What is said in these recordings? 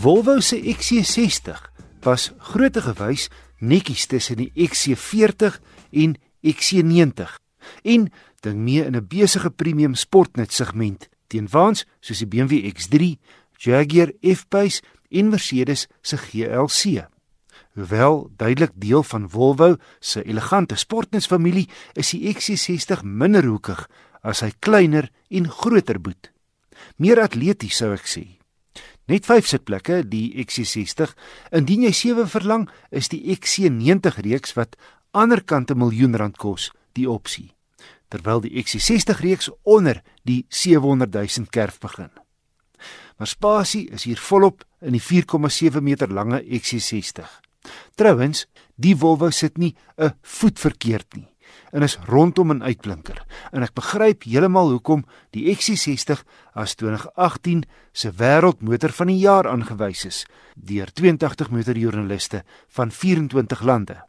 Volvo se XC60 was grootegewys netjies tussen die XC40 en XC90 en ding mee in 'n besige premium sportnet segment teen waans soos die BMW X3, Jaguar F-Pace en Mercedes se GLC. Hoewel duidelik deel van Volvo se elegante sportnutsfamilie, is die XC60 minder hoekig as hy kleiner en groter boet. Meer atleties sou ek sê. Net 5 sitplekke, die XC60. Indien jy 7 verlang, is die XC90 reeks wat aanderkant 'n miljoen rand kos, die opsie. Terwyl die XC60 reeks onder die 700 000 kerf begin. Maar spasie is hier volop in die 4,7 meter lange XC60. Trouwens, die Volvo sit nie 'n voet verkeerd nie en is rondom 'n uitblinker. En ek begryp heeltemal hoekom die XC60 as 2018 se wêreldmotor van die jaar aangewys is deur 82 motorjoernaliste van 24 lande.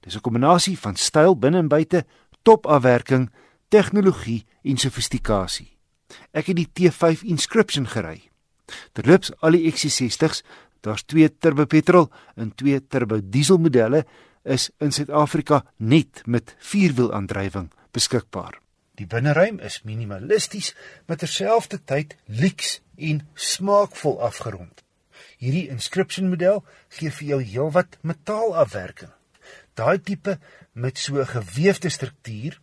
Dis 'n kombinasie van styl binne en buite, topafwerking, tegnologie en sofistikasie. Ek het die T5 Inscription gery. Terloops, al die XC60s Daar's twee turbo petrol en twee turbo diesel modelle is in Suid-Afrika net met vierwielaandrywing beskikbaar. Die binneruim is minimalisties, maar terselfdertyd lyks en smaakvol afgerond. Hierdie inscription model gee vir jou heelwat metaalafwerking. Daai tipe met so 'n geweefde struktuur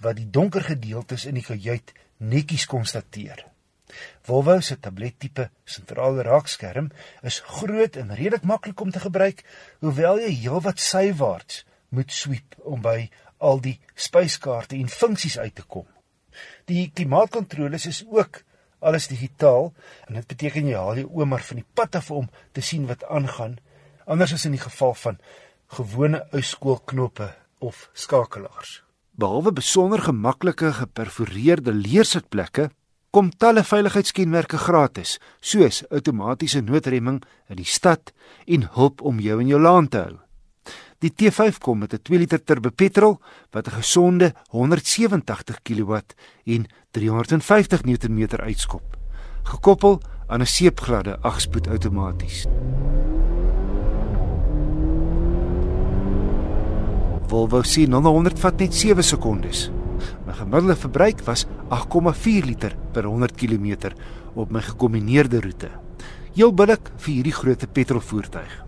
wat die donker gedeeltes in die kajuit netjies konstateer. Volvo se tablettipe sentrale raakskerm is groot en redelik maklik om te gebruik, hoewel jy heelwat sywaarts moet sweep om by al die spyskaarte en funksies uit te kom. Die klimaatkontroles is ook alles digitaal en dit beteken jy haal jou oomar van die pad af om te sien wat aangaan, anders as in die geval van gewone uitskoolknoppe of skakelaars. Behalwe besonder gemaklike geperforeerde leersitplekke kom talle veiligheidskenmerke gratis, soos outomatiese noodremming in die stad en hulp om jou in jou laan te hou. Die T5 kom met 'n 2 liter turbo petrol wat 'n gesonde 187 kW en 350 Nm uitskop, gekoppel aan 'n seepgladde 8-spoed outomaties. Volvo sien 100 vat net 7 sekondes. My gemiddelde verbruik was 8,4 liter per 100 km op my gekombineerde roete. Heel billik vir hierdie groot petrolvoertuig.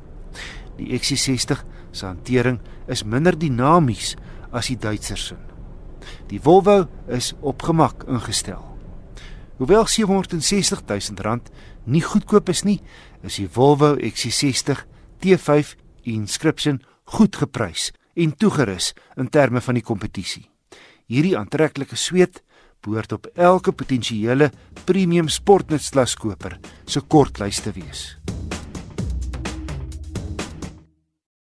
Die XC60 se hantering is minder dinamies as die Duitsers se. Die Volvo is op gemak ingestel. Hoewel 760 000 rand nie goedkoop is nie, is die Volvo XC60 T5 Inscription goed geprys en toegerus in terme van die kompetisie. Hierdie aantreklike sweet behoort op elke potensiële premium sportnutsklaskoper se kortlys te wees.